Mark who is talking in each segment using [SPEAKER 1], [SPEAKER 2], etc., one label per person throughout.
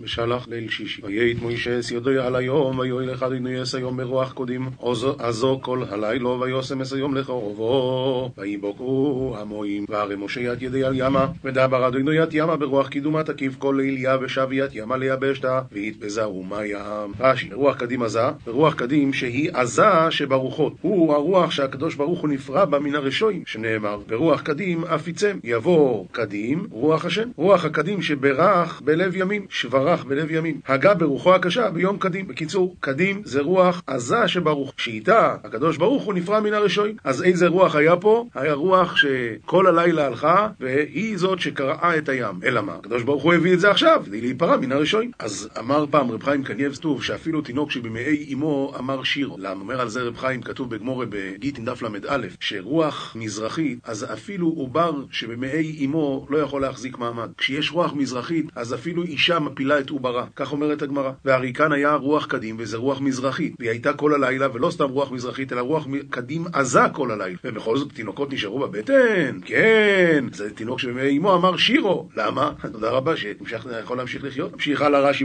[SPEAKER 1] ושלח ליל שישי. ויית מוישס יודוי על היום, ויואי לך אדוני אס היום ברוח קודים, עזו כל הלילו, ויוסם אס היום לחורבו, ויבוקרו המוים, והרי משה ית ידי על ימה, ודבר אדוני ית ימה ברוח קידומה תקיף כל ליליה, ושב ית ימה ליבשתה, ויתבזרו מים. רש"י, רוח קדים עזה, ורוח קדים שהיא עזה שברוחות. הוא הרוח שהקדוש ברוך הוא נפרע בה מן הרשועים, שנאמר, ברוח קדים אף יצם, יבוא קדים, רוח השם, רוח הקדים שברך בלב ימים, שבר ברח בלב ימים. הגה ברוחו הקשה ביום קדים. בקיצור, קדים זה רוח עזה שברוך. שאיתה הקדוש ברוך הוא נפרע מן הרשועים. אז איזה רוח היה פה? היה רוח שכל הלילה הלכה, והיא זאת שקרעה את הים. אלא מה? הקדוש ברוך הוא הביא את זה עכשיו, כדי להיפרע מן הרשועים. אז אמר פעם רב חיים קנייבסטוב, שאפילו תינוק שבמעי אמו אמר שיר. למה? אומר על זה רב חיים, כתוב בגמורה בגיטין דף ל"א, שרוח מזרחית, אז אפילו עובר שבמעי אמו לא יכול להחזיק מעמד. כשיש רוח מזרחית, אז אפילו אישה מפילה את עוברה, כך אומרת הגמרא. והרי כאן היה רוח קדים, וזה רוח מזרחית. והיא הייתה כל הלילה, ולא סתם רוח מזרחית, אלא רוח קדים עזה כל הלילה. ובכל זאת תינוקות נשארו בבטן, כן. זה תינוק שאימו אמר שירו. למה? תודה רבה שהמשך יכול להמשיך לחיות. המשיך הלאה רש"י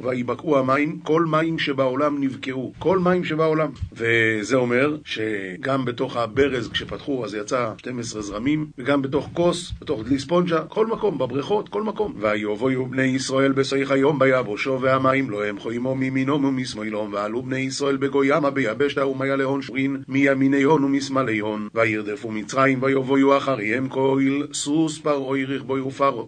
[SPEAKER 1] ויבקעו המים, כל מים שבעולם נבקעו. כל מים שבעולם. וזה אומר שגם בתוך הברז כשפתחו אז יצא 12 זרמים, וגם בתוך כוס, בתוך דלי ספונג'ה, כל מקום, בבריכות, כל מקום. ויבואו בני ישראל וימשיך היום ביבושו והמים לא ימחו עמו מימינו ומשמאלו ועלו בני ישראל בגוימה ביבשת ומיה להון שורין מימיניון ומשמאליון וירדפו מצרים ויבואו אחריהם כהל סוס פרעוי רכבוי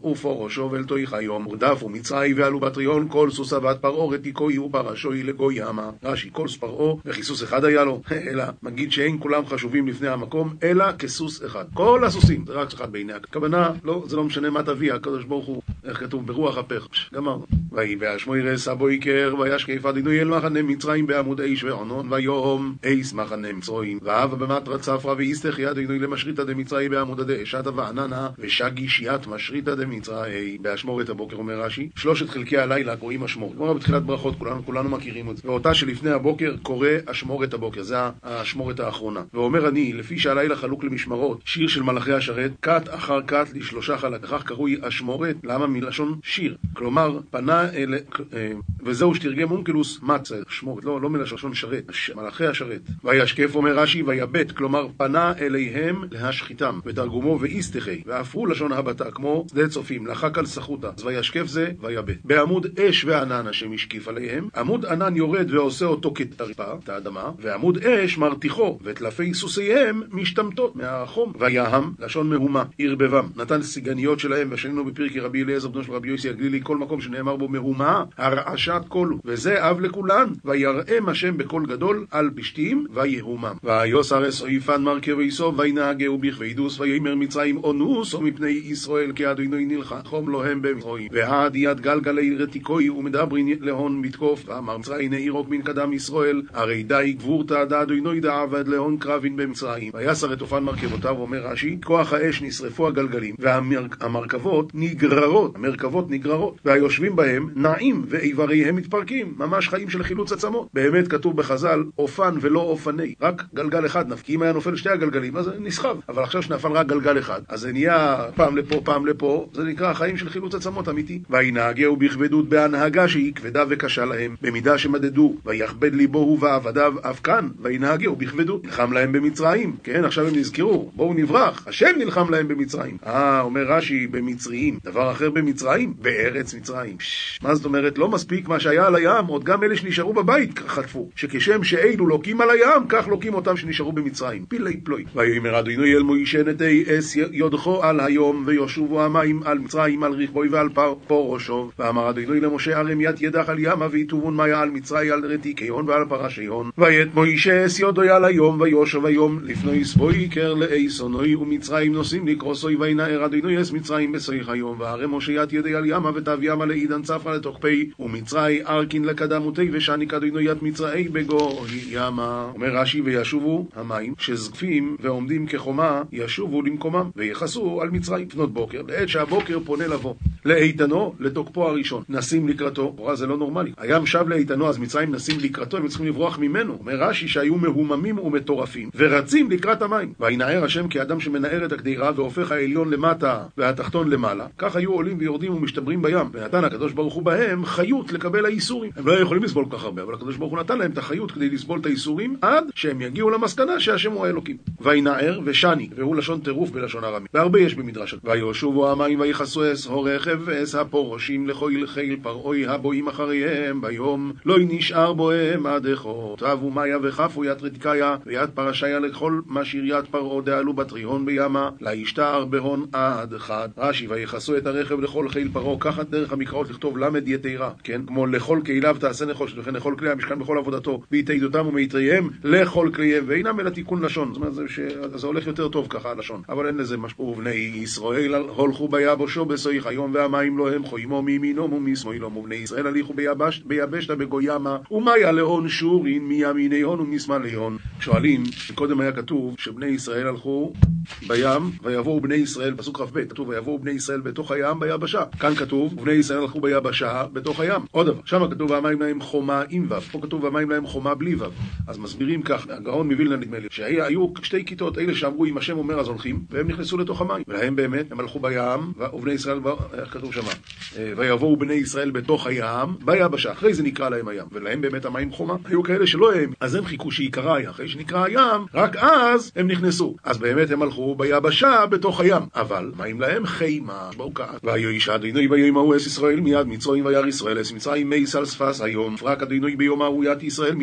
[SPEAKER 1] ופורשו ולתויך היום. ורדפו מצרים ועלו בטריון כל סוס עבד פרעו רתיקוי ופרשוי לגוימה רש"י כל פרעו וכיסוס אחד היה לו. אלא מגיד שאין כולם חשובים לפני המקום אלא כסוס אחד. כל הסוסים זה רק אחד בעיני הכוונה לא זה לא משנה מה תביא הקדוש ברוך הוא איך כתוב ברוח הפך גמרנו ויבאש מוירס הבויקר, וישקף אדינוי אל מחנה מצרים בעמוד איש ועונון, ויום אייס מחנה מצרים, ואהבה במטרת צפרא ואיסתך יד אדינוי למשריתא דמצרי בעמוד הדאשתא ועננה, ושגי שיעת משריתא דמצרי. באשמורת הבוקר אומר רש"י, שלושת חלקי הלילה קוראים אשמורת. כלומר בתחילת ברכות, כולנו, כולנו מכירים את זה. ואותה שלפני הבוקר קורא אשמורת הבוקר, זה האשמורת האחרונה. ואומר אני, לפי שהלילה חלוק למשמרות, שיר של מלאכי השרת, כת אחר כת לשלושה חלק. כך קרוי אשמורת, למה מלשון שיר? כלומר, פנה אלה, אה, וזהו שתרגם אונקלוס מצה, שמורת, לא, לא מלשון שרת, מלאכי השרת. וישקף אומר רש"י ויבט, כלומר פנה אליהם להשחיתם, ותרגומו ואיסתחי, ואפרו לשון הבטה, כמו שדה צופים, לחק על סחוטה, אז וישקף זה ויבט. בעמוד אש וענן השם השקיף עליהם, עמוד ענן יורד ועושה אותו כתריפה, את האדמה, ועמוד אש מרתיחו, וטלפי סוסיהם משתמטות מהחום. ויהם, לשון מהומה, ערבבם, נתן סיגניות שלהם, ושנינו בפרקי רבי אליעזר בנו של רבי יוסי הגלילי, כל מקום שנאמר בו מהומה, הרעשת קולו, וזה אב לכולן, ויראם השם בקול גדול על פשתים, ויהומם. ויוסר אסויפן מרכב איסוב, וינהגהו בכבדוס, ויאמר מצרים אונוס, או מפני ישראל כאדוני נלחם להם במצרים. ועד יד גלגלי רתיקוי ומדברין להון מתקוף, ואמר מצרים נעירוק מן קדם ישראל, הרי די גבורתא דאדוני דעבד להון קרבין במצרים. ויסר את אופן מרכבותיו, אומר רש"י, כוח האש נשרפו הגלגלים, והמרכבות נגררות, המרכבות נגררות, והיושבים בהם נעים ואיבריהם מתפרקים, ממש חיים של חילוץ עצמות. באמת כתוב בחז"ל, אופן ולא אופני, רק גלגל אחד נפק. אם היה נופל שתי הגלגלים, אז נסחב. אבל עכשיו שנפל רק גלגל אחד, אז זה נהיה פעם לפה, פעם לפה, זה נקרא חיים של חילוץ עצמות אמיתי. וינהגהו בכבדות בהנהגה שהיא כבדה וקשה להם, במידה שמדדו, ויכבד ליבו הוא ועבדיו אף כאן, וינהגהו בכבדות. נלחם להם במצרים, כן, עכשיו הם נזכרו, בואו נברח, השם נלחם להם במצרים. אה, אומר רש"י, במצריים. דבר אחר במצרים, בארץ מצרים. מה זאת אומרת? לא מספיק מה שהיה על הים, עוד גם אלה שנשארו בבית חטפו. שכשם שאלו לוקים על הים, כך לוקים אותם שנשארו במצרים. פילי פלוי. ויאמר אדוני אל מוישה נטי אס יודחו על היום, ויושובו המים על מצרים, על רכבוי ועל פורושו. ואמר אדוני למשה ארם יד ידך על ימה, ויטובון מיה על מצרי, על רתיקיון ועל פרשיון. ויית מוישה אס יודוי על היום, ויושב היום, לפני סבוי קר לאי שונוי, ומצרים נוסעים לקרוסוי, וינער אדוני אס מצרים בסויך היום, והרי משה יד ידי על ימה, ותב ימה לעידן צפרא לתוקפי, ומצרי ארקין לקדמותי ושניק אדינו ית מצראי בגו ימה. אומר רש"י וישובו המים שזקפים ועומדים כחומה ישובו למקומם ויכסו על מצרים. פנות בוקר, לעת שהבוקר פונה לבוא. לאיתנו, לתוקפו הראשון. נסים לקראתו, לכאורה זה לא נורמלי. הים שב לאיתנו, אז מצרים נסים לקראתו, הם צריכים לברוח ממנו. אומר רש"י שהיו מהוממים ומטורפים, ורצים לקראת המים. וינער השם כאדם שמנער את הקדירה והופך העליון למטה והתחתון למעלה, כך היו עולים ויורדים ומשתברים בים. ונתן הקדוש ברוך הוא בהם חיות לקבל האיסורים. הם לא יכולים לסבול כל כך הרבה, אבל הקדוש ברוך הוא נתן להם את החיות כדי לסבול את האיסורים עד שהם יגיעו למסקנה שהשם הוא האלוקים. וינער ושני, והוא לשון טירוף בלשון ארמי. והרבה יש במדרש. ויושבו המים ויכסו אס הורכב ואס הפורשים לכל חיל פרעוי הבואים אחריהם ביום לא נשאר בוהם עד אכות. אבו מאיה וכפו יד רדקיה ויד פרשיה לכל מה שיריית פרעה דעלו בטריהון בימה להשתער בהון עד אחד. רש"י ויכסו את הרכב לכל חיל פרעה ככה דרך המקראות לכתוב למד יתירה כן כמו לכל כליו תעשה נחושת וכן לכל כלי המשכן בכל עבודתו והתעידותם ומיתריהם לכל כליהם ואינם אלא תיקון לשון זאת אומרת ש... זה הולך יותר טוב ככה הלשון אבל אין לזה משהו ובני ישראל הולכו ביבשו בסויך היום והמים לא הם חוימו מימינו ומשמאלו ובני ישראל הליכו ביבש, ביבשת בגוימה ומאיה להון שורין מימיני הון ומשמאלי הון? שואלים, קודם היה כתוב שבני ישראל הלכו בים ויבואו בני ישראל, פסוק כ"ב, כתוב ויבואו בני ישראל בתוך הים ביבשה. כאן כתוב ובני ישראל הלכו ביבשה בתוך הים. עוד דבר, שם כתוב והמים להם חומה עם ו', פה כתוב והמים להם חומה בלי ו' אז מסבירים כך, הגאון מווילנה נדמה לי שהיו שתי כיתות, אלה שאמרו אם השם אומר אז הולכים והם נכנסו לתוך המים. ולהם באמת, הם הלכו בים ובני ישראל, כתוב שמה? ויבואו בני ישראל בתוך הים ביבשה, אחרי זה נקרא להם הים. ולהם באמת המים חומה, היו כאלה שלא הם. אז הם חיכו שיקרא הים, אחרי שנקרא הים רק אז הם נכנסו. אז באמת הם הלכו ביבשה בתוך הים. אבל מים להם? חימה, בואו כאן. ויואיש אדינוי ביום ההוא אס ישראל מיד מצרים וירא ישראל. אס מצרים מי סל שפס היום. פרק אדינוי ביום ההוא ית ישראל.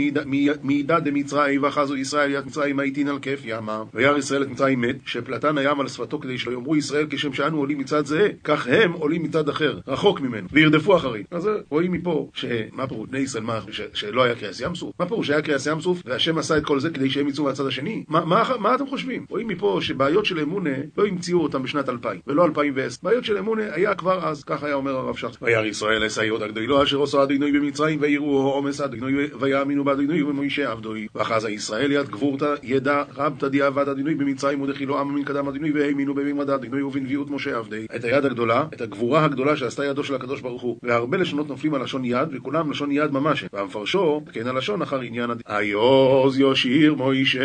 [SPEAKER 1] מידע דמצרים ואחזו ישראל ית מצרים הייתין על כיף ימה. וירא ישראל את מצרים מת שפלטן הים על שפתו כדי שלא יאמרו ישראל כשם שאנו עולים מצד זה. כך הם עולים מצד אחר רחוק ממנו וירדפו אחרי. אז רואים מפה שמה פירוש? בני ישראל מה שלא היה קריאס ים סוף? מה פירוש? שהיה קריאס ים סוף והשם עשה את כל זה כדי שהם יצאו מהצד השני? מה, מה, מה אתם חושבים? רואים מפה שבעיות של אמונה לא המציאו אותם בשנת 2000 ולא 2010 בעיות של אמונה היה כבר אז כך היה אומר הרב שך וירא ישראל אסייוד הגדולו אשר עושה אדינוי במצרים ויראו עומס אדינוי ויאמינו באדינוי ובמוישה עבדוי ואחז הישראל יד גבורתא ידע רבתא דיעבד אדינוי במצרים ודחילו עם מן קדם אדינוי והאמינו בממד אדינוי ובנביאות משה עבדי את היד הגדולה את הגבורה הגדולה שעשתה ידו של הקדוש ברוך הוא והרבה לשונות נופלים על לשון יד וכולם לשון יד ממש והמפרשו כן הלשון אחר עניין הדין היוז יושיר מוישה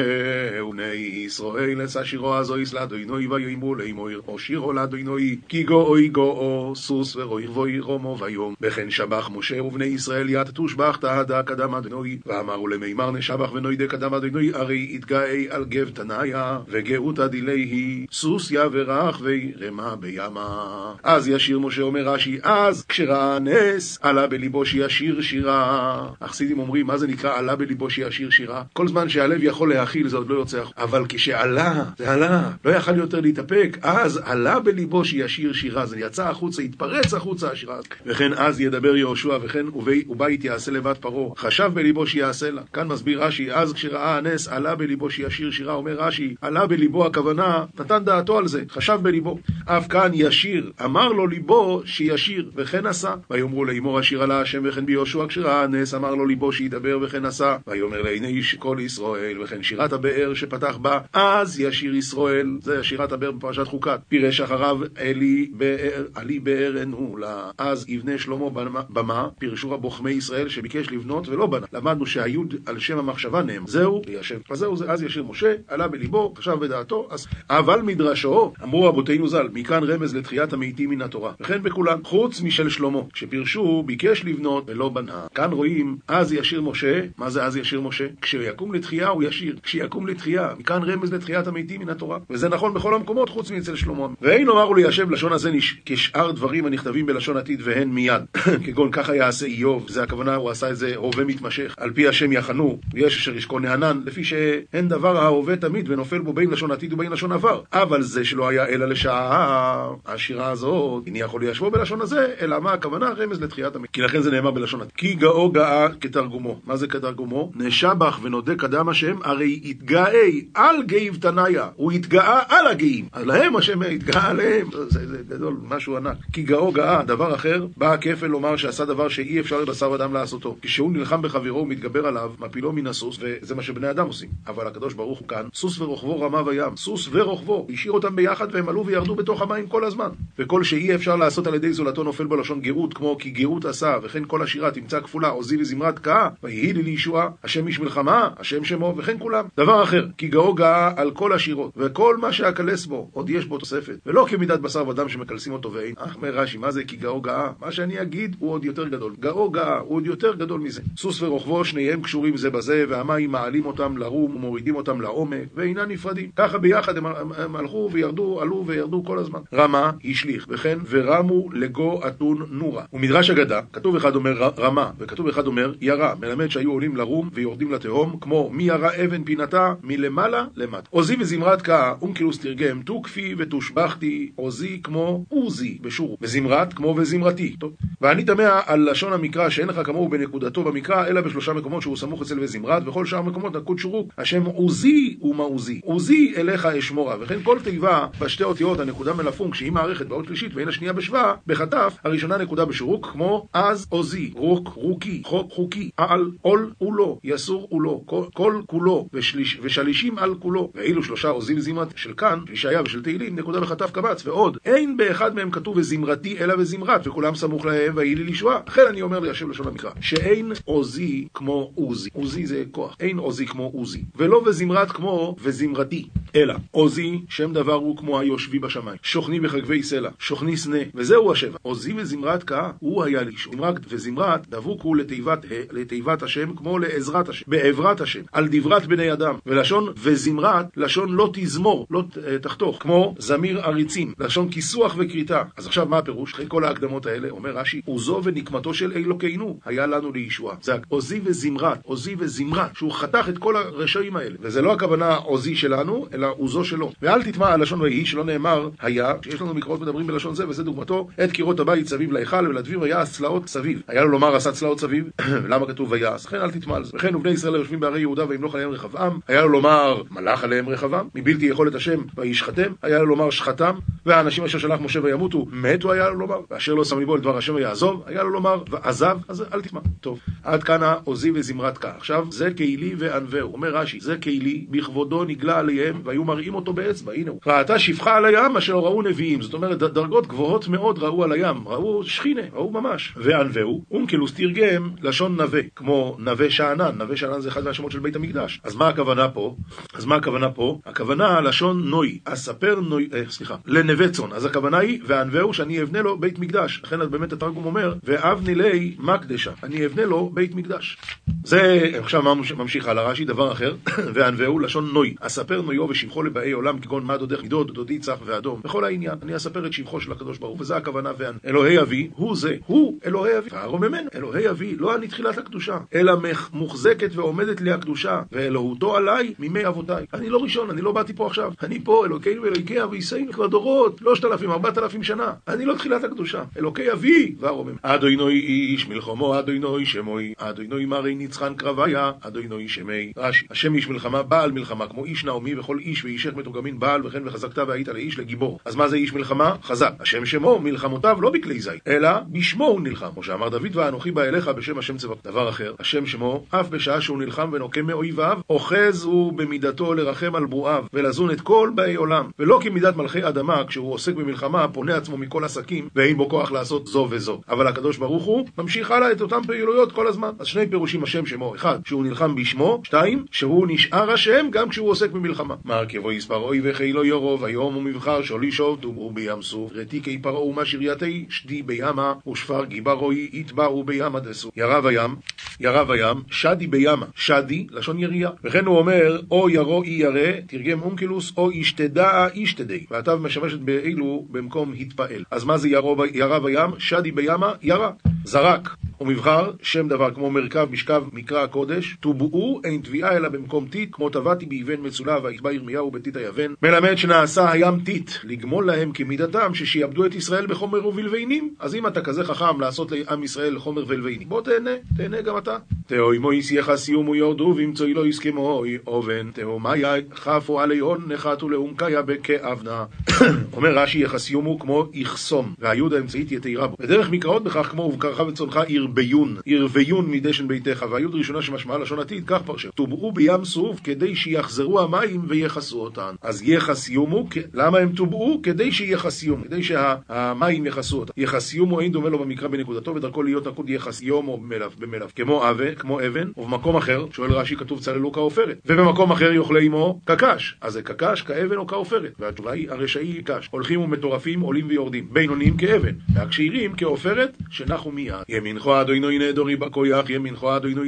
[SPEAKER 1] ובני ישראל אשא שירו הזויס לאדינוי ויאמרו לאמור או שירו לאדינוי כי גוי גאו סוס ורוי רוי רומו ויום. וכן שבח משה ובני ישראל ית תושבח תהדה קדם אדינוי ואמרו למימר נשבח ונוידה קדם אדינוי הרי יתגאי על גב תנאיה וגאותא דילי סוסיא ורח ורמה בימה. אז ישיר משה אומר רש"י אז כשראה נס עלה בליבו שישיר שירה. החסידים אומרים מה זה נקרא עלה בליבו שישיר שירה? כל זמן שהלב יכול להכיל זה עוד לא יוצא אבל כשעלה זה עלה. לא יכל יותר להתאפק. אז עלה בליבו שישיר שירה. זה יצא החוצה התפרץ החוצה השירה וכן אז ידבר יהושע וכן ובית יעשה לבת פרעה. חשב בליבו שיעשה לה. כאן מסביר רש"י אז כשראה הנס עלה בליבו שישיר שירה אומר רש"י עלה בליבו הכוונה נתן דעתו על זה חשב בליבו. אף כאן ישיר אמר לו ליבו שישיר וכן עשה. ויאמרו לאמור השיר עלה השם וכן ביהושע כשראה הנס אמר לו ליבו שידבר וכן עשה. ויאמר לעיני כל ישראל וכן שירת הבאר שפתח בה אז ישיר ישראל. זה שירת הבאר בפרשת חוקת. פירש אחריו אלי באר עלי באר אנהולה אז יבנה שלמה במה פירשו חכמי ישראל שביקש לבנות ולא בנה. למדנו שהיוד על שם המחשבה נאמר זהו וישב. אז זהו זה אז ישיר משה עלה בליבו חשב בדעתו אז אבל מדרשו אמרו רבותינו ז"ל מכאן רמז לתחיית המתים מן התורה וכן בכולם חוץ משל שלמה שפירשו ביקש לבנות ולא בנה. כאן רואים אז ישיר משה מה זה אז ישיר משה? כשיקום לתחייה הוא ישיר. כשיקום לתחייה מכאן רמז לתחיית המתים מן התורה. וזה נכון בכל המקומות חוץ מאצל שלמה. ואין אמרו ליישב לשון הזה כשאר דברים הנכתבים בלשון עתיד והן מיד. כגון ככה יעשה איוב זה הכוונה הוא עשה את זה הווה מתמשך על פי השם יחנו יש אשר ישכון הענן לפי שאין דבר ההווה תמיד ונופל בו בין לשון עתיד ובין לשון עבר. אבל זה שלא היה אלא לשעה השירה הזאת איני יכול ליישבו בלשון הזה אלא מה הכוונה? רמז לתחיית המת כי לכן זה נאמר בלשון עתיד כי גאו גאה כתרגומו. מה זה כתרגומו? נשבח ונודה קדם השם הרי יתגאי על גאיב תנאיה הוא יתגאה על הגאים. אז להם השם יתגאה עליהם. זה, זה גדול משהו ענק. כי גאו גאה דבר אחר בא הכפל לומר שעשה דבר שאי אפשר לבשר אדם לעשותו. כשהוא נלחם בחברו ומתגבר עליו מפילו מן הסוס וזה מה שבני אדם עושים. אבל הקדוש ברוך הוא כאן סוס ורוכבו רמה וים סוס ורוכבו השאיר אותם ביחד והם עלו וירדו בתוך המים כל הזמן. וכל שאי אפשר אפשר לעשות על ידי זולתו נופל בלשון גאות, כמו כי גאות עשה, וכן כל השירה תמצא כפולה, עוזי וזמרת קאה, ויהי לי לישועה, השם איש מלחמה, השם שמו, וכן כולם. דבר אחר, כי גאו גאה על כל השירות, וכל מה שאקלס בו, עוד יש בו תוספת, ולא כמידת בשר ודם שמקלסים אותו ואין. אך אומר רש"י, מה זה כי גאו גאה? מה שאני אגיד הוא עוד יותר גדול. גאו גאה הוא עוד יותר גדול מזה. סוס ורוכבו שניהם קשורים זה בזה, והמים מעלים אותם לרום ומורידים אותם לעומק, ואינם נפרדים. ככה ביחד הם, הלכו וירדו, עלו וירדו כל הזמן. רמה השליך, וכן ורמו לגו אתון נורה. ומדרש אגדה, כתוב אחד אומר רמה, וכתוב אחד אומר ירה, מלמד שהיו עולים לרום ויורדים לתהום, כמו מי ירה אבן פינתה מלמעלה למטה. עוזי וזמרת קה, אונקילוס תרגם, תוקפי ותושבחתי, עוזי כמו עוזי בשורו, וזמרת כמו וזמרתי. טוב. ואני תמה על לשון המקרא שאין לך כמוהו בנקודתו במקרא, אלא בשלושה מקומות שהוא סמוך אצל וזמרת, וכל שאר מקומות נקוד שורוק, השם עוזי ומעוזי. עוזי אליך אשמורה, וכן כל תיבה בשתי אותיות הנקודה מלפון, כשהיא מערכת באות שלישית ואין בשווה, בחטף, הראשונה נקודה בשורוק, כמו אז עוזי, רוק, רוקי, חוק, חוקי, על, עול ולא, יסור ולא, כל, כל כולו, ושליש, ושלישים על כולו. ואילו שלושה עוזי וזמרת של כאן, ישעיה ושל תהילים, נקודה בחטף קבץ, ועוד, אין באחד מהם כתוב וזמרתי אלא וזמרת, וכולם סמוך להם ויהי לי לישועה. לכן אני אומר ליישב לשון המקרא, שאין עוזי כמו עוזי. עוזי זה כוח, אין עוזי כמו עוזי. ולא וזמרת כמו וזמרתי, אלא עוזי, שם דבר הוא כמו היושבי בשמיים. שוכני בחגבי סלע, שוכני סנה, וזהו השבע. עוזי וזמרת כה, הוא היה לי. שומרת וזמרת דבוק הוא לתיבת, לתיבת השם, כמו לעזרת השם, בעברת השם, על דברת בני אדם. ולשון וזמרת, לשון לא תזמור, לא תחתוך, כמו זמיר עריצים, לשון כיסוח וכריתה. אז עכשיו מה הפירוש? אחרי כל ההקדמות האלה, אומר רש"י, עוזו ונקמתו של אלוקינו היה לנו לישועה. זה עוזי וזמרת, עוזי וזמרת, שהוא חתך את כל הרשעים האלה. וזה לא הכוונה עוזי שלנו, אלא עוזו שלו. ואל תטמע על לשון ויהי, שלא נאמר היה, שיש לנו מקראות מדברים בלשון זה, וזה דוגמתו, את קירות הבית סביב להיכל ולדביר ויעש צלעות סביב. היה לו לומר עשה צלעות סביב, למה כתוב ויעש? לכן אל תטמע על זה. וכן ובני ישראל היושבים בערי יהודה וימלוך עליהם רחבעם, היה לו לומר מלך עליהם רחבעם, מבלתי יכולת השם וישחתם, היה לו לומר שחתם, והאנשים אשר שלח משה וימותו, מתו היה לו לומר, ואשר לא שם ליבו לדבר השם ויעזוב, היה לו לומר ועזב, אז אל תטמע. טוב, עד כאן העוזי וזמרת כה. עכשיו, זה קהילי וענווהו. אומר רש"י, זה קהילי, בכבודו נגלה עליהם, והיו מראים אותו באצבע, הנה הוא. ראתה שפחה על הים אשר ראו נביאים. זאת אומרת, דרגות גבוהות מאוד ראו על הים, ראו שכינה, ראו ממש. וענווהו, אונקלוס תרגם לשון נווה, כמו נווה שאנן, נווה שאנן זה אחד מהשמות של בית המקדש. אז מה הכוונה פה? אז מה הכוונה פה? הכוונה לשון נוי, אספר נוי, אה, סליחה, לנווה צאן. אז הכוונה היא, וענווהו שאני אבנה לו בית מקדש. לכן באמת התרגום אומר, ואבני לי מקדשה, אני אבנה לו בית מקדש. זה, עכשיו ממשיך הלאה רש"י, דבר אחר, וענווהו לשון נוי, אספר נויו ושבחו לבאי עולם כגון מה דודך ידוד, דודי צח ואדום, בכל העניין, אני אספר את שבחו של הקדוש ברוך הוא, וזה הכוונה וענ... אלוהי אבי, הוא זה, הוא אלוהי אבי, והרוממן, אלוהי אבי, לא אני תחילת הקדושה, אלא מוחזקת ועומדת לי הקדושה, ואלוהותו עליי מימי אבותיי. אני לא ראשון, אני לא באתי פה עכשיו, אני פה, אלוקינו ואלוקי אביסינו כבר דורות, שלושת אלפים, ארבעת אלפים שנה, אני לא תחילת הקדושה, אלוקי אבי והרומם. אדוני איש מלחמו, אדוני שמוי, אדוני מרי ניצחן קרביה, אדוני שמי. רש"י, השם איש מלחמה, בעל מלחמה, כמו איש נעמי וכל איש ואישך מתורגמין בעל וכן וחזקת והיית לאיש לגיבור. אז מה זה איש מלחמה? חזק. השם שמו, מלחמותיו לא בכלי זית, אלא בשמו הוא נלחם. כמו שאמר דוד, ואנוכי בא אליך בשם השם צבא. דבר אחר, השם שמו, אף בשעה שהוא נלחם ונוקם מאויביו, אוחז הוא במידתו לרחם על ברואיו, ולזון את כל באי עולם. ולא כמידת מלכי אדמה, כשהוא עוסק במלחמה, פונה עצמו מכל עסקים, ואין בו כוח לעשות זו וזו. אבל הקדוש ברוך הוא ממשיך הלאה את אותן פעילויות כל הזמן. אז שני פירושים השם שמו, אחד, שהוא נלחם בשמו, שתיים, שהוא נשאר השם גם כשהוא עוסק במלחמה. מרכבו יספר אוי וחילו יורו, ויום ומבחר שולי שוב דוברו בים סוף, רתיקי פרעו ומה שרייתי שדי בימה, ושפר גיברוי יתבעו בימה דסו. ירה בים, ירה בים, שדי בימה, שדי, לשון ירייה. וכן הוא אומר, או ירו אי ירא, תרגם אונקלוס, או ישתדע ישתדי. והתו משמשת באילו במקום התפעל. אז מה זה ירו, ירה בים? שדי בימה, ירה. זרק. ומבחר, שם דבר כמו מרכב, משכב, מקרא הקודש, טובעו, אין תביעה אלא במקום טיט, כמו טבעתי באבן מצולע, ויתבע ירמיהו בטיט היבן. מלמד שנעשה הים טיט, לגמול להם כמידתם, ששיעבדו את ישראל בחומר ובלביינים. אז אם אתה כזה חכם לעשות לעם ישראל חומר ולביינים, בוא תהנה, תהנה גם אתה. תאוי מויס יחסיום ויורדו, וימצאי לא יסכמוי, אובן, תאומיה חפו עלי הון, נחתו לעומקיה בכאבנה. אומר רש"י, יחסיום הוא כמו יחסום, והיוד האמצעית יתירה בו. בדרך מקראות בכך, כמו ובקרך וצונך עיר ירביון, ירביון מדשן ביתך, והיוד ראשונה שמשמעה לשון עתיד, כך פרשת. טובעו בים סוף כדי שיחזרו המים ויכסו אותן. אז יחסיומו, למה הם טובעו? כדי שיחסיומו, כדי שהמים יכסו אותן. יחסיומו אין דומה לו במקרא בנקודתו, ודרכו להיות נקוד יחסיומו במלף, במלף. כמו אבן, כמו אבן, ובמקום אחר, שואל רש"י, כתוב צללו כעופרת. ובמקום אחר יאכלה עמו קקש. אז זה קקש, כאבן או כעופרת. והתשובה היא, הרשעי קש. הולכים ומטורפים, עולים ויורדים. בינונים כאבן, והכשירים כעופרת, שנחו מיד. ימינך אדוני נדורי בכויח, ימינך אדוני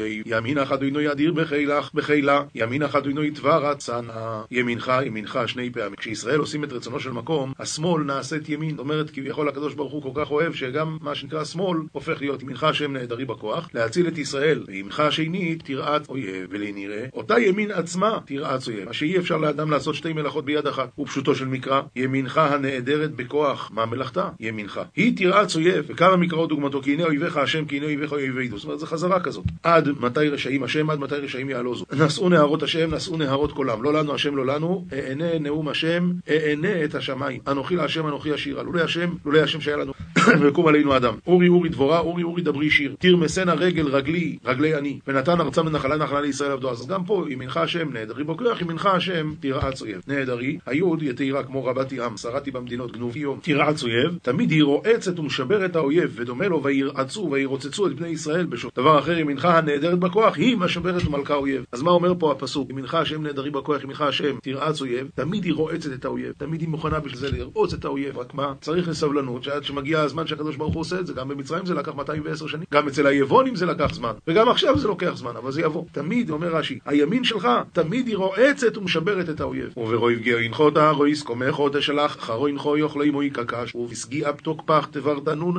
[SPEAKER 1] אויב. ימינך אדוני אדיר בחילך, בחילה. ימינך אדוני דבר צנע. ימינך, ימינך, שני פעמים. כשישראל עושים את רצונו של מקום, השמאל נעשית ימין. זאת אומרת, כביכול הקדוש ברוך הוא כל כך אוהב, שגם מה שנקרא שמאל, הופך להיות ימינך השם נעדרי בכוח, להציל את ישראל. וימינך השני תרעץ אויב, ולנראה, אותה ימין עצמה תרעץ אויב. מה שאי אפשר לאדם לעשות שתי מלאכות ביד אחת. ופשוטו של מקרא, ימינך הנעדרת בכוח, מה מלאכתה? ימינך. היא תרעץ אויב, וכמה מקראות דוגמתו, כי הנה אויביך השם, כי הנה אויביך אויבי זאת אומרת, זו חזרה כזאת. עד מתי רשעים השם, עד מתי רשעים יעלוזו. נשאו נהרות השם, נשאו נהרות קולם. לא לנו השם, לא לנו, אענה נאום השם, אענה את השמיים. אנוכי להשם, אנוכי השירה. לולי השם, לולי השם שהיה לנו, ויקום עלינו אדם. אורי אורי דבורה, אורי אורי דברי שיר. תרמסנה רגל רגלי, רגלי אני. ונתן ארצם לנחלה נחלה לישראל עבדו. אז גם פה, ימינך השם, נעדרי בכוח, ימינך השם, תרעץ אויב. נעדרי, היוד יתירה כמו רבתי עם, שרתי במדינות גנוביו, תרעץ אויב. תמיד היא רועצת ומשברת האויב, ודומה לו, וירעצו וירוצצו את בני ישראל בשוק. דבר אחר, ימינך הנעדרת בכוח, היא משברת ומלכה אויב. אז מה אומר פה הפסוק? ימינך השם נעדרי בכוח, ימינך השם, תרעץ אויב. תמיד היא רועצת את האויב, תמיד היא מוכנה בשביל זה לרעוץ את האויב. רק מה? צריך לסבלנות, שעד שמגיע הזמן שהקדוש ברוך הוא עושה את זה, גם במצרים זה לקח 210 שנים, גם אצל היבונים זה לקח זמן, וגם עכשיו זה לוקח זמן, אבל זה יבוא. תמיד, אומר רש"י, הימין שלך, תמיד היא רועצת ומשברת את האויב. וברוי פגיע ינחותה, רוי סקומךו תשלח, חרו ינחו יאכלו עמוי קקש, ובסגיעה פתוקפח תברדנון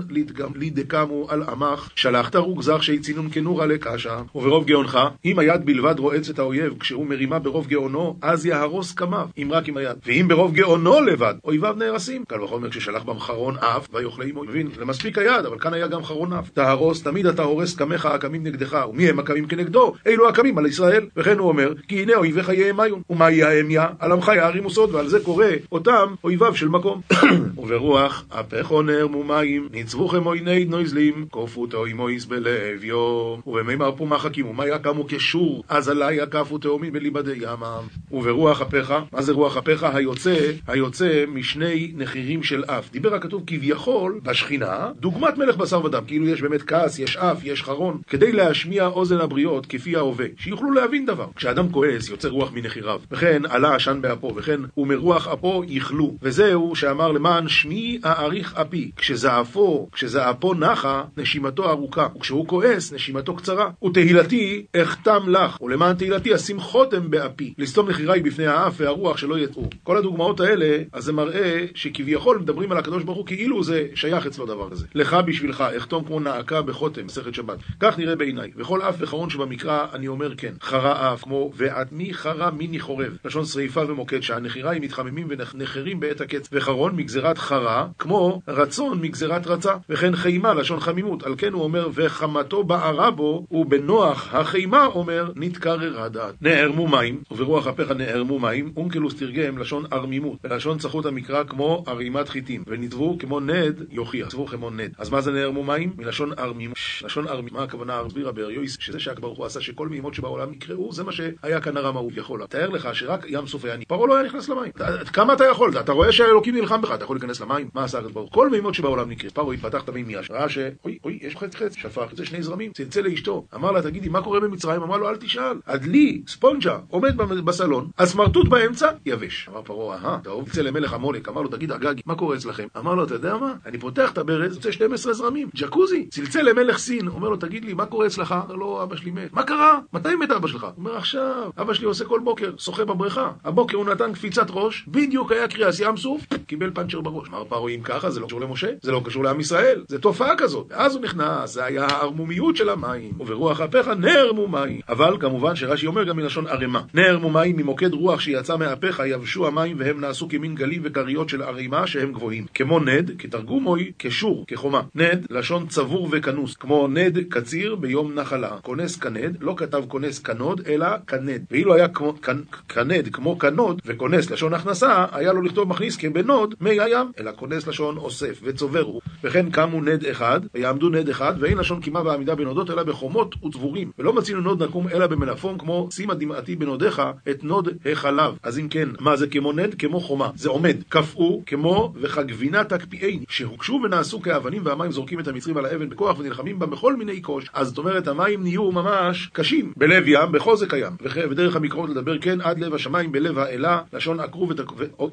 [SPEAKER 1] לידקמו על עמך, שלחת רוגזך שיצינון כנורה לקשה, וברוב גאונך, אם היד בלבד רועץ את האויב, כשהוא מרימה ברוב גאונו, אז יהרוס קמיו, אם רק עם היד. ואם ברוב גאונו לבד, אויביו נהרסים. קל וחומר כששלח בם חרון אף, ויאכלה עמו. מבין, זה מספיק היד, אבל כאן היה גם חרון אף. תהרוס, תמיד אתה הורס קמיך הקמים נגדך, ומי הם הקמים כנגדו? אלו הקמים על ישראל. וכן הוא אומר, כי הנה אויביך יהמיון, ומה יהיה האמיה? על עמך יערימו סוד, ועל זה קורא אותם אויביו של מקום. וברוח, הפכו נערמו מים, נצבוכם עויני נויזלים, כופו תאוימויס בלביו, ובמימר פומה חכימו, מה יקמו כשור, אז עלי יקפו תאומים בליבדי ימם. וברוח אפיך, מה זה רוח אפיך? היוצא, היוצא משני נחירים של אף. דיבר הכתוב כביכול בשכינה, דוגמת מלך בשר ודם, כאילו יש באמת כעס, יש אף, יש חרון, כדי להשמיע אוזן הבריות כפי ההווה, שיוכלו להבין דבר. כשאדם כועס, יוצא רוח מנחיריו, וכן עלה עשן באפו, וכן ומרוח אפו יכלו. וזהו שאמר למען שמי אאריך אפי. כשזעפו, כשזעפו נחה, נשימתו ארוכה, וכשהוא כועס, נשימתו קצרה. ותהילתי אחתם לך, ולמען תהילתי אשים חותם באפי. לסתום נחיריי בפני האף והרוח שלא יצאו. כל הדוגמאות האלה, אז זה מראה שכביכול מדברים על הקדוש ברוך הוא כאילו זה שייך אצלו דבר כזה. לך בשבילך, אחתום כמו נעקה בחותם, מסכת שבת. כך נראה בעיניי. וכל אף וחרון שבמקרא, אני אומר כן. חרה אף, כמו ועד מי חרה מיני חורב. לשון שריפה ומוקד, שהנחיריים מתחממים ונחרים בעת הקץ. וחרון מגזירת חרה, כמו רצון מגזירת רצה. וכן חימה, לשון חמימות. על כן הוא אומר, וחמתו בערה בו, ובנוח החימה אומר, נתקררה דעת. נערמו מים, וברוח אפיך נערמו מים, אונקלוס תרגם לשון ערמימות. ולשון צחות המקרא כמו ערימת חיטים. ונדבו כמו נד יוכיח. צבו כמו נד. אז מה זה נערמו מים? מלשון ערמימות. לשון ערמימות. מה הכוונה ארבירה באריויס? שזה שהקדוש הוא עשה שכל מימות שבעולם יקראו, זה מה שהיה כאן הרמה הוא יכול. תאר לך שרק ים סוף היה פרעה לא היה נכנס למים. כמה אתה יכול? אתה רואה שהאלוקים נלחם בך, אתה יכול להיכנס למים? מה עשה הקדוש ברוך כל מימות שבעולם נקרא. פרעה יפתח את המים מיש. ראה. אוי, אוי, יש חץ חץ, שפך, זה שני זרמים. צלצל לאשתו. אמר לה, תגידי, מה קורה במצרים? אמר לו, אל תשאל. הדלי, ספונג'ה, עומד בסלון, הסמרטוט באמצע, יבש. אמר פרעה, אהה, טוב, צא למלך עמולק. אמר לו, תגיד, אגגי, מה קורה אצלכם? אמר לו, אתה יודע מה? אני פותח את הברז, יוצא 12 זרמים, ג'קוזי. צלצל למלך סין, אומר לו, תגיד לי, מה קורה אצלך? אומר לו, אבא שלי מת. מה קרה? מתי מת אבא שלך? אומר, עכשיו, אבא שלי עושה כל בוקר, שוחה בבריכה. הבוקר הוא נתן קפיצת ראש, בדיוק היה קריאס ים סוף, קיבל פאנצ'ר בראש. אמר פרעה, אם ככה, זה לא קשור למשה, זה לא קשור לעם ישראל, זה תופעה כזאת. ואז הוא נכנס, זה היה הערמומיות של המים, וברוח אפיך נערמו מים. אבל כמובן שרש"י אומר גם מלשון ערימה. נערמו מים מוקד רוח שיצא מאפיך יבשו המים והם נעשו כמין גלים וכריות של ערימה שהם גבוהים. כמו נד, כתרגומוי, כשור, כחומה. נד, לשון צבור וכנוס, כמו נד קציר ביום נחלה. כונס כנד, לא כתב כונס כנוד, אלא כנד. ואילו היה כמו, כנד כמו כנוד, וכונס לשון הכנסה, היה לו לכתוב מכניס כבנוד מי הים, אלא כונס לשון אוסף וצובר הוא. וכן קמו נד אחד, ויעמדו נד אחד, ואין לשון קימה ועמידה בנודות, אלא בחומות וצבורים. ולא מצינו נוד נקום אלא במלפון, כמו שימה דמעתי בנודיך את נוד החלב. אז אם כן, מה זה כמו נד? כמו חומה. זה עומד. קפאו כמו וכגבינה תקפיאני, שהוקשו ונעשו כאבנים והמים זורקים את המצרים על האבן בכוח ונלחמים בה בכל מיני קוש. אז זאת אומרת, המים נהיו ממש קשים. בלב ים, בחוזק הים. ודרך המקרות לדבר כן עד לב השמיים בלב האלה, לשון עקרו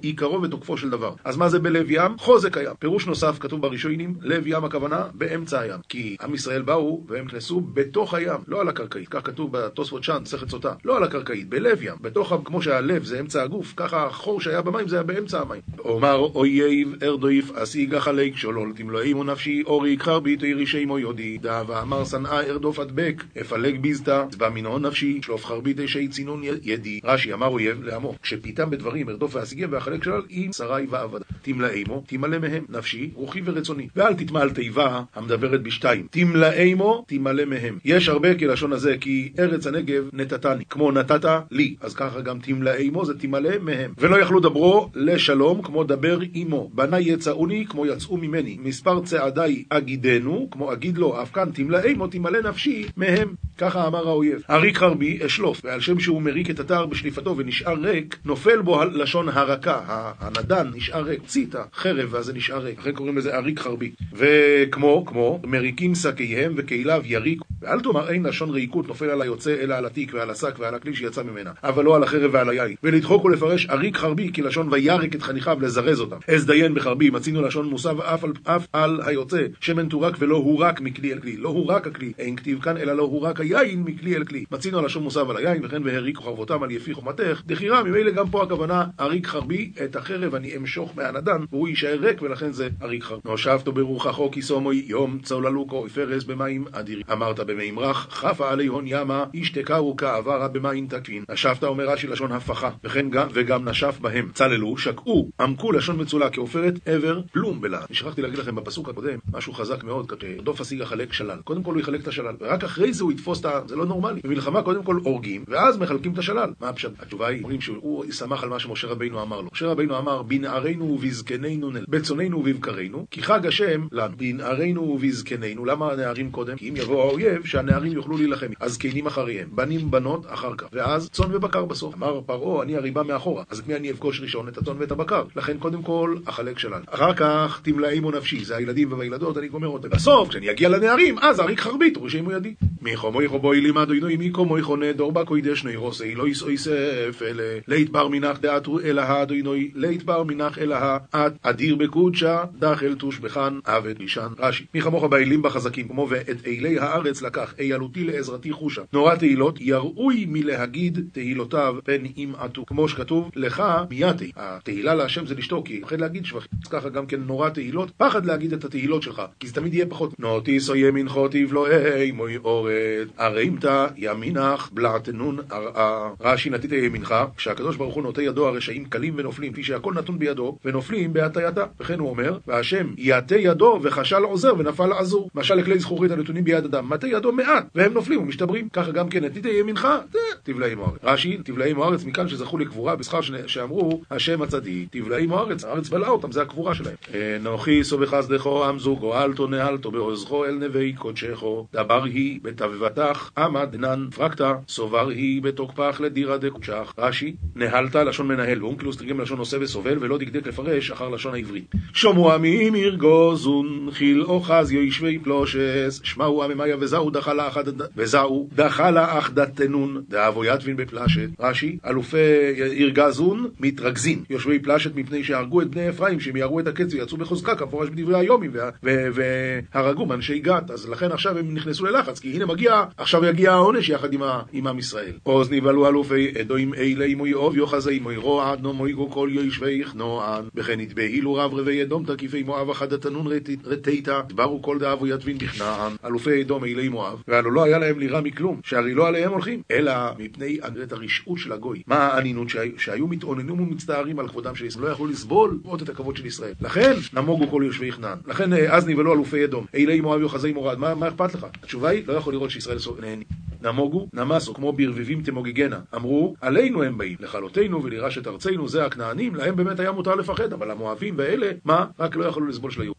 [SPEAKER 1] ועיקרו ותוקפו של דבר. אז מה זה בלב ים? חוזק הים. פירוש נוסף כתוב בראשונים, לב ים הכוונה באמצע הים. כי עם ישראל באו והם נכנסו בתוך הים, לא על הקרקעית. כך כתוב בתוספות שן, מסכת סוטה. לא על הקרקעית, בלב ים. בתוך, כמו שהלב זה אמצע הגוף, ככה החור שהיה במים זה היה באמצע המים. אומר אויב ארדויף אסיגה חלק שולל תמלואימו נפשי אורי חרבי תירי שימו יודי דא ואמר שנאה ארדוף אדבק אפלג ביזתא צבא מנעון נפשי שלוף חרבי תשי צינון ידי רש"י אמר אויב לעמו כשפיתם בדברים ארדוף ואסיגם ואחלק שולל עם שרי ועבד תמלאימו תמלא מהם נפשי רוחי ורצוני ואל תטמע על תיבה המדברת בשתיים תמלאימו תמלא מהם יש הרבה כלשון הזה כי ארץ הנגב נתתני כמו נתת לי אז ככה גם תמלאימו זה תמלא מהם ולא יכלו דברו לשלום כמו דבר עמו בניי יצאוני כמו יצאו ממני מספר צעדיי אגידנו כמו אגיד לו אף כאן תמלאימו תמלא נפשי מהם ככה אמר האויב. אריק חרבי אשלוף, ועל שם שהוא מריק את התר בשליפתו ונשאר ריק, נופל בו לשון הרקה. הנדן נשאר ריק, הוציא את החרב ואז זה נשאר ריק. לכן קוראים לזה אריק חרבי. וכמו, כמו, מריקים שקיהם וקהיליו יריק. ואל תאמר אין לשון ריקות נופל על היוצא אלא על התיק ועל השק ועל הכלי שיצא ממנה, אבל לא על החרב ועל היין. ולדחוק ולפרש אריק חרבי כי לשון וירק את חניכיו לזרז אותם. אזדיין בחרבי מצינו לשון מוסב אף על, אף על היוצא, שמן תורק ולא הורק מכלי אל כלי. לא הורק הכלי, אין כתיב כאן אלא לא הורק היין מכלי אל כלי. מצינו לשון מוסב על היין וכן והריקו חרבותם על יפי חומתך. דחירה ממילא גם פה הכוונה אריק חרבי את החרב אני אמשוך מהנדן והוא יישאר ריק ולכן זה אריק חרבי. נושבתו ברוחחו כיסומוי יום צוללוקו פרס במים אדירים. אמרת במימרח, חפה עלי הון ימה, ישתכרו כעברה במים תקין. נשבת אומר רש"י לשון הפכה, וכן גם, וגם נשף בהם. צללו, שקעו, עמקו לשון מצולה כעופרת עבר פלום בלעד. שכחתי להגיד לכם בפסוק הקודם, משהו חזק מאוד, כשדוף השיג יחלק שלל. קודם כל הוא יחלק את השלל, ורק אחרי זה הוא יתפוס את ה... זה לא נורמלי. במלחמה קודם כל הורגים, ואז מחלקים את השלל. מה הפשט? התשובה היא, אומרים שהוא שמח על מה שמשה רבינו אמר לו. משה רבינו אמר, בנערינו ובזקנינו, בצוננו ובבקרינו, כי חג השם לנו. בנערינו ובזקנינו, למה הנערים קודם? כי אם יבוא האויב, שהנערים יוכלו להילחם. הזקנים אחריהם, בנים בנות אחר כך, ואז צאן ובקר בסוף. אמר פרעה, אני הריבה מאחורה, אז מי אני אפגוש ראשון? את הצאן ואת הבקר. לכן קודם כל, החלק שלל. אחר כך, תמלאימו נפשי, זה הילדים והילדות, אני גומר אותם. בסוף, כשאני אגיע לנערים, אז אריק חרבית, ראשימו ידי. מי חומו יחו בוי לימד אינוי מי קומו יחונה דור בקוידש נוי רוסי לא יסוי סף אלה. לית בר מנח דעתו אלא האדוינוי לית בר מנח אלא האד אדיר בקודשה דחל תושבחן עבד לישן רש"י. מי כמוך באלים בחזקים כמו ואת אילי הארץ לקח איילותי לעזרתי חושה. נורא תהילות יראוי מלהגיד תהילותיו פן ימעטו. כמו שכתוב לך מייתי התהילה להשם זה לשתוק כי מפחד להגיד שבחים. אז ככה גם כן נורא תהילות פחד להגיד את התהילות שלך כי זה תמיד יהיה פחות. נוטיסו ימינכו תבלועי מוי אורד הרימתא ימינך בלעתנון ארעה רש"י נטית ימינך כשהקדוש ברוך הוא נוטה ידו הרשעים קלים ונופלים כפי שהכל נתון בידו ונופלים בהטייתה. וכן הוא אומר והשם יטה ידו וחשל עוזר ונפל עזור משל לכלי זכורית הנתונים ביד אדם מטה ידו מעט והם נופלים ומשתברים. ככה גם כן נטית ימינך תבלעים הארץ רש"י תבלעים הארץ מכאן שזכו לקבורה בשכר שאמרו השם הצדיק תבלעים הארץ הארץ בלעה אותם זה הקבורה שלהם. נוחי סובחסדכו עמזו גואלתו נהלתו בעוזכו אל נבי קודשכו דבר היא בתבבתך עמדנן פרקתא סובר היא בתוקפך לדירא דקודשך רש"י נהלת לשון מנהל ואונקלוס תרגם לשון נושא וסובל ולא דקדק לפרש אחר לשון העברית שומעו עמים ירגוזון חיל אוחז יושבי פלושס שמעו עממיה וזהו דחלה אחד וזהו דחלה אחדתנון דאבו יתבין בפלשת. רש"י אלופי ירגזון מתרכזין. יושבי פלשת מפני שהרגו את בני אפרים שהם יערו את הקץ ויצאו בחוזקה כמפורש בדברי היומים והרגו מאנשי גת. אז לכן עכשיו הם נכנסו ללחץ כי הנה מגיע, עכשיו יגיע העונש יחד עם, עם עם ישראל. עוז נבהלו אלופי אדוים אלי מוי אוב יוחזי מוי רועד נו מוי כל יושבי נוען וכן נתבהילו רב רבי אדום תקיפי מואב אחד התנון רתיתא דברו כל דאבו יתבין בכנען. אלופי אדום אלי מואב. והלא לא היה להם לירה מכלום שהרי לא עליהם הולכים אלא מפני הרשעות של הגוי. מה האנינות שהיו מתאוננים ומצטערים על כבודם של ישראל? לא יכלו לסבול לראות את הכבוד של ישראל. לכן נמוגו כל יושבי כנען. לכן אז נבהלו אלופי אדום אלי מואב יוחזי מורד מה אכפת לך? התשובה היא לא יכול לראות שישראל נהנים נמוגו, נמסו, כמו ברביבים תמוגגנה. אמרו, עלינו הם באים, לכלותנו ולירש את ארצנו, זה הכנענים, להם באמת היה מותר לפחד, אבל המואבים ואלה, מה? רק לא יכולו לסבול של היהודים.